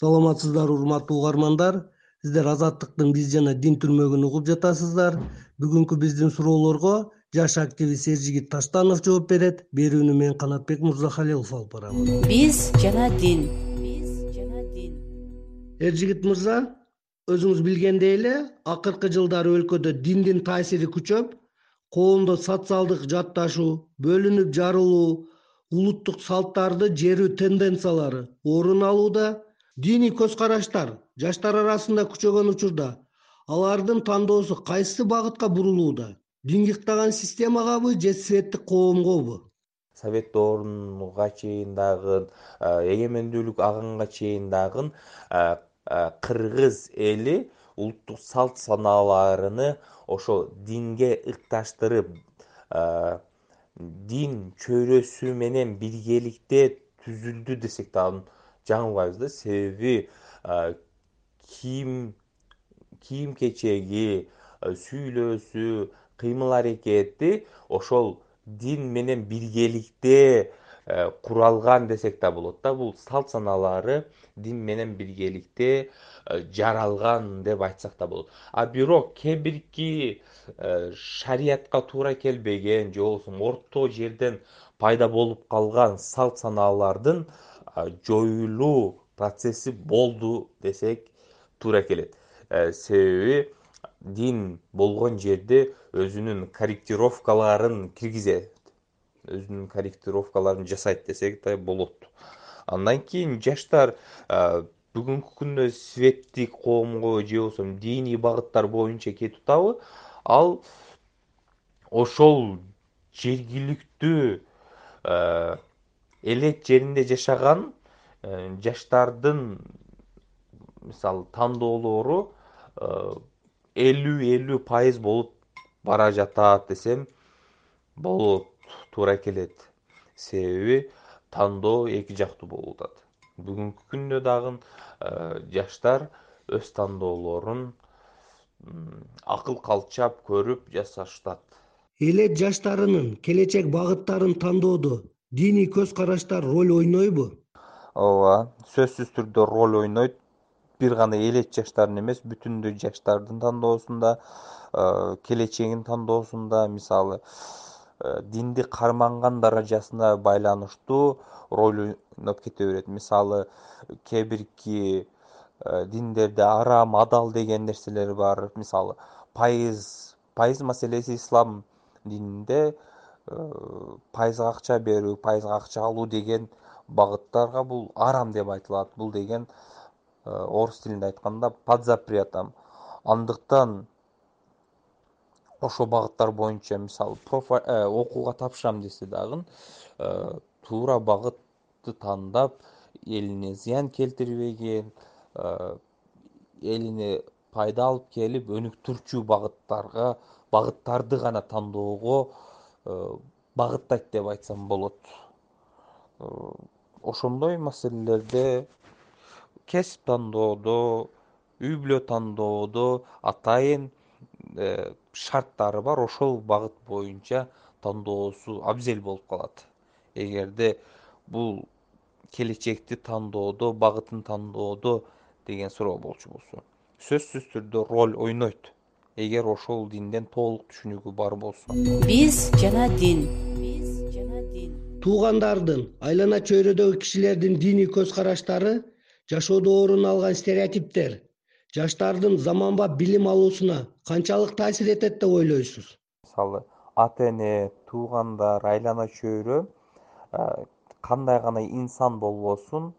саламатсыздарбы урматтуу угармандар. Сиздер азаттыктын биз жана дин түрмөгүн угуп жатасыздар. Бүгүнкү биздин суроолорго жаш активист эржигит таштанов жооп берет. Берүүнү мен канатбек мырзахалилов алып барам. Биз жана дин. Биз жана дин. Эржигит мырза өзүңүз билгендей эле акыркы жылдары өлкөдө диндин таасири күчөп коомдо социалдык жатташуу бөлүнүп жарылуу улуттук салттарды жерүү тенденциялары орун алууда диний көз караштар жаштар арасында күчөгөн учурда алардын тандоосу кайсы багытка бурулууда динге ыктаган системагабы же светтик коомгобу совет доорунга чейин дагы эгемендүүлүк алганга чейин дагы кыргыз эли улуттук салт санааларыны ошо динге ыкташтырып дин чөйрөсү менен биргеликте түзүлдү десек дагы жаңылбайбыз да себеби кийим кийим кечеги сүйлөөсү кыймыл аракети ошол дин менен биргеликте куралган десек да болот да бул салт санаалары дин менен биргеликте жаралган деп айтсак да болот. А бирок кээ бирки шариятка туура келбеген же болбосо орто жерден пайда болуп калган салт санаалардын жоюлуу процесси болду десек туура келет. Э, себеби дин болгон жерде өзүнүн корректировкаларын киргизет. Өзүнүн корректировкаларын жасайт десек да болот. Андан кийин жаштар бүгүнкү күндө светтик коомго же болбосо диний багыттар боюнча кетип атабы ал ошол жергиликтүү элет жеринде жашаган э, жаштардын мисалы тандоолору э, элүү элүү пайыз болуп бара жатат десем болот туура келет. Себеби тандоо эки жактуу болуп атат. Бүгүнкү күндө дагы э, жаштар өз тандоолорун акыл калчап көрүп жасашат элет жаштарынын келечек багыттарын тандоодо диний көз караштар роль ойнойбу? Ооба сөзсүз түрдө роль ойнойт. Бир гана элет жаштардын эмес бүтүндөй жаштардын тандоосунда э, келечегин тандоосунда мисалы э, динди карманган даражасына байланыштуу роль ойноп кете берет. Мисалы кээ бирки э, диндерде арам адал деген нерселер бар. Мисалы пайыз пайыз маселеси ислам дининде пайызга акча берүү пайызга акча алуу деген багыттарга бул арам деп айтылат. Бул деген э, орус тилинде айтканда под запретом андыктан ошол багыттар боюнча мисалы э, окууга тапшырам десе дагы э, туура багытты тандап элине зыян келтирбеген элине пайда алып келип өнүктүрчү багыттарга багыттарды гана тандоого Э, багыттайт деп айтсам болот. Э, ошондой маселелерде кесип тандоодо үй бүлө тандоодо атайын э, шарттары бар. Ошол багыт боюнча тандоосу абзел болуп калат. Эгерде бул келечекти тандоодо багытын тандоодо деген суроо болчу болсо. Сөзсүз түрдө роль ойнойт эгер ошол динден толук түшүнүгү бар болсо. Биз жана дин. Биз жана дин туугандардын айлана чөйрөдөгү кишилердин диний көз караштары жашоодо орун алган стереотиптер. Жаштардын заманбап билим алуусуна канчалык таасир этет деп ойлойсуз. Мисалы ата эне туугандар айлана чөйрө кандай гана инсан болбосун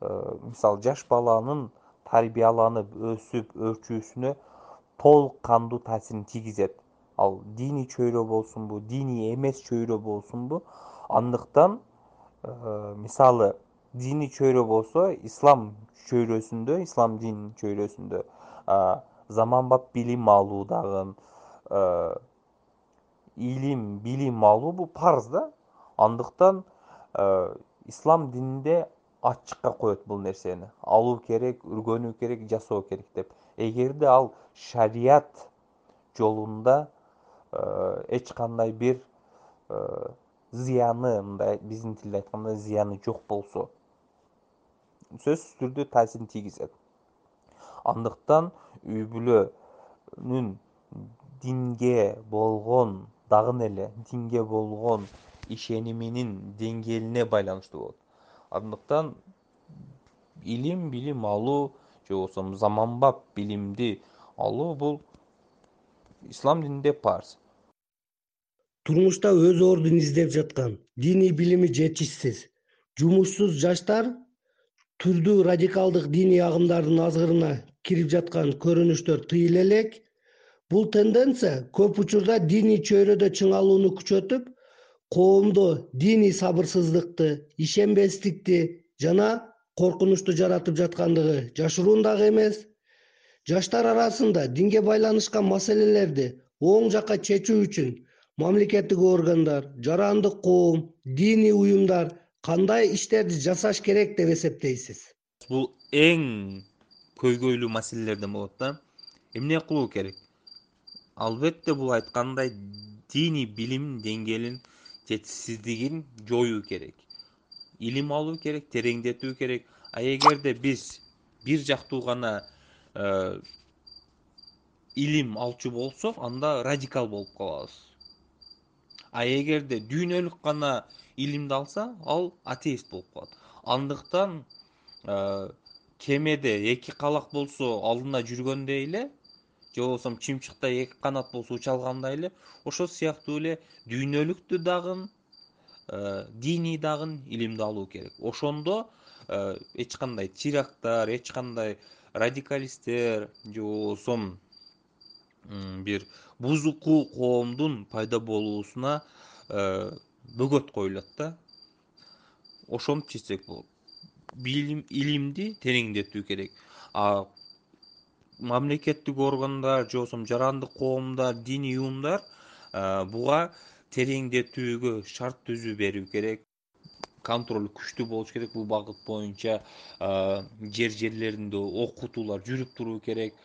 мисалы жаш баланын тарбияланып өсүп өрчүүсүнө толук кандуу таасирин тийгизет. Ал диний чөйрө болсунбу диний эмес чөйрө болсунбу андыктан э, мисалы диний чөйрө болсо ислам чөйрөсүндө ислам дининин чөйрөсүндө заманбап билим алуу дагы э, илим билим алуу бул парыз да. Андыктан э, ислам дининде ачыкка коет бул нерсени. Алуу керек үргөнүү керек жасоо керек деп эгерде ал шарият жолунда э, эч кандай бир э, зыяны мындай биздин тилде айтканда зыяны жок болсо сөзсүз түрдө таасирин тийгизет. Андыктан үй бүлөнүн динге болгон дагы эле динге болгон ишениминин деңгээлине байланыштуу болот. Андыктан илим билим алуу же болбосо заманбап билимди алуу бул ислам дининде парз турмушта өз ордун издеп жаткан диний билими жетишсиз. Жумушсуз жаштар түрдүү радикалдык диний агымдардын азгырына кирип жаткан көрүнүштөр тыйыла элек. Бул тенденция көп учурда диний чөйрөдө чыңалууну күчөтүп коомдо диний сабырсыздыкты ишенбестикти жана коркунучту жаратып жаткандыгы жашыруун дагы эмес. Жаштар арасында динге байланышкан маселелерди оң жакка чечүү үчүн мамлекеттик органдар жарандык коом диний уюмдар кандай иштерди жасаш керек деп эсептейсиз? Бул эң көйгөйлүү маселелерден болот да. Эмне кылуу керек? Албетте бул айткандай диний билимдин деңгээлин жетишсиздигин жоюу керек илим алуу керек тереңдетүү керек. А эгерде биз бир жактуу гана э, илим алчу болсок анда радикал болуп калабыз. А эгерде дүйнөлүк гана илимди алса ал атеист болуп калат. Андыктан э, кемеде эки калак болсо алдында жүргөндөй эле же болбосо чымчыкта эки канат болсо уча алгандай эле ошол сыяктуу эле дүйнөлүктү дагы диний дагы илимди алуу керек. Ошондо э, эч кандай терактдар эч кандай радикалисттер же болбосо бир бузуку коомдун пайда болуусуна э, бөгөт коюлат да. Ошентип чечсек болот. Билим илимди тереңдетүү керек. А мамлекеттик органдар же болбосо жарандык коомдор диний уюмдар буга тереңдетүүгө шарт түзүү берүү керек. Контроль күчтүү болуш керек бул багыт боюнча жер жерлеринде окутуулар жүрүп туруу керек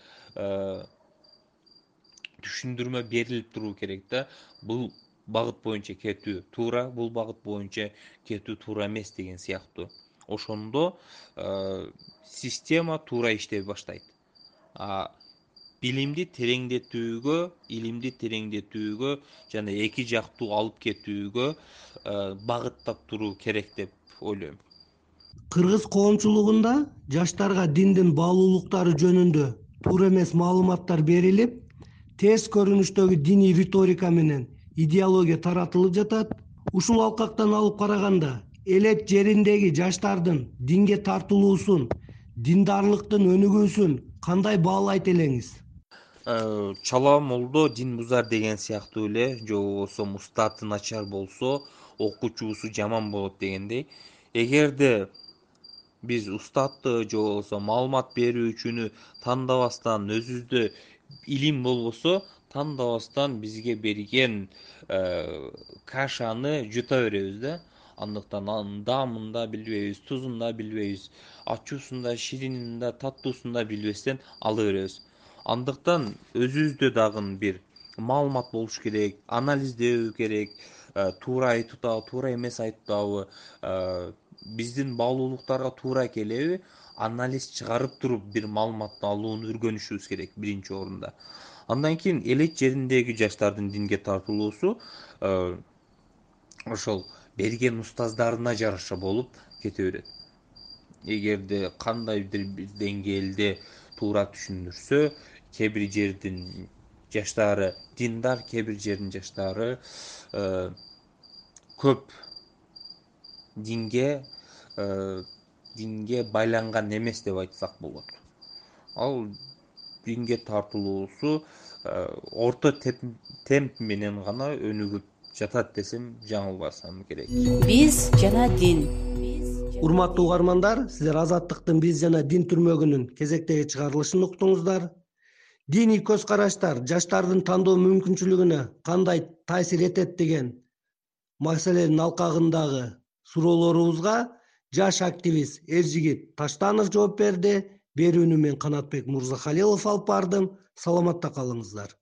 түшүндүрмө берилип туруу керек да. Бул багыт боюнча кетүү туура бул багыт боюнча кетүү туура эмес деген сыяктуу. Ошондо система туура иштей баштайт билимди тереңдетүүгө илимди тереңдетүүгө жана эки жактуу алып кетүүгө э, багыттап туруу керек деп ойлойм. Кыргыз коомчулугунда жаштарга диндин баалуулуктары жөнүндө туура эмес маалыматтар берилип терс көрүнүштөгү диний риторика менен идеология таратылып жатат. Ушул алкактан алып караганда элет жериндеги жаштардын динге тартылуусун диндарлыктын өнүгүүсүн кандай баалайт элеңиз чала молдо дин бузар деген сыяктуу эле же болбосо устаты начар болсо окуучусу жаман болот дегендей. Эгерде биз устатты же болбосо маалымат берүүчүнү тандабастан өзүбүздө илим болбосо тандабастан бизге берген э, кашаны жута беребиз да. Андыктан анын даамын да билбейбиз тузун да билбейбиз ачуусун да ширинин да таттуусун да билбестен ала беребиз андыктан өзүбүздө дагы бир маалымат болуш керек анализдөө керек э, туура айтып атабы туура эмес айтып атабы э, биздин баалуулуктарга туура келеби анализ чыгарып туруп бир маалыматты алууну үйрөнүшүбүз керек биринчи орунда. Андан кийин элет жериндеги жаштардын динге тартылуусу э, ошол берген устаздарына жараша болуп кете берет. Эгерде кандайдыр бир деңгээлде туура түшүндүрсө кээ бир жердин жаштары диндар кээ бир жердин жаштары э, көп динге э, динге байланган эмес деп айтсак болот. Ал динге тартылуусу э, орто темп менен гана өнүгүп жатат десем жаңылбасам керек. Биз жана дин урматтуу угармандар сиздер азаттыктын биз жана дин түрмөгүнүн кезектеги чыгарылышын уктуңуздар. Диний көз караштар жаштардын тандоо мүмкүнчүлүгүнө кандай таасир этет деген маселенин алкагындагы суроолорубузга жаш активист эржигит таштанов жооп берди. Берүүнү мен канатбек мырзахалилов алып бардым. Саламатта калыңыздар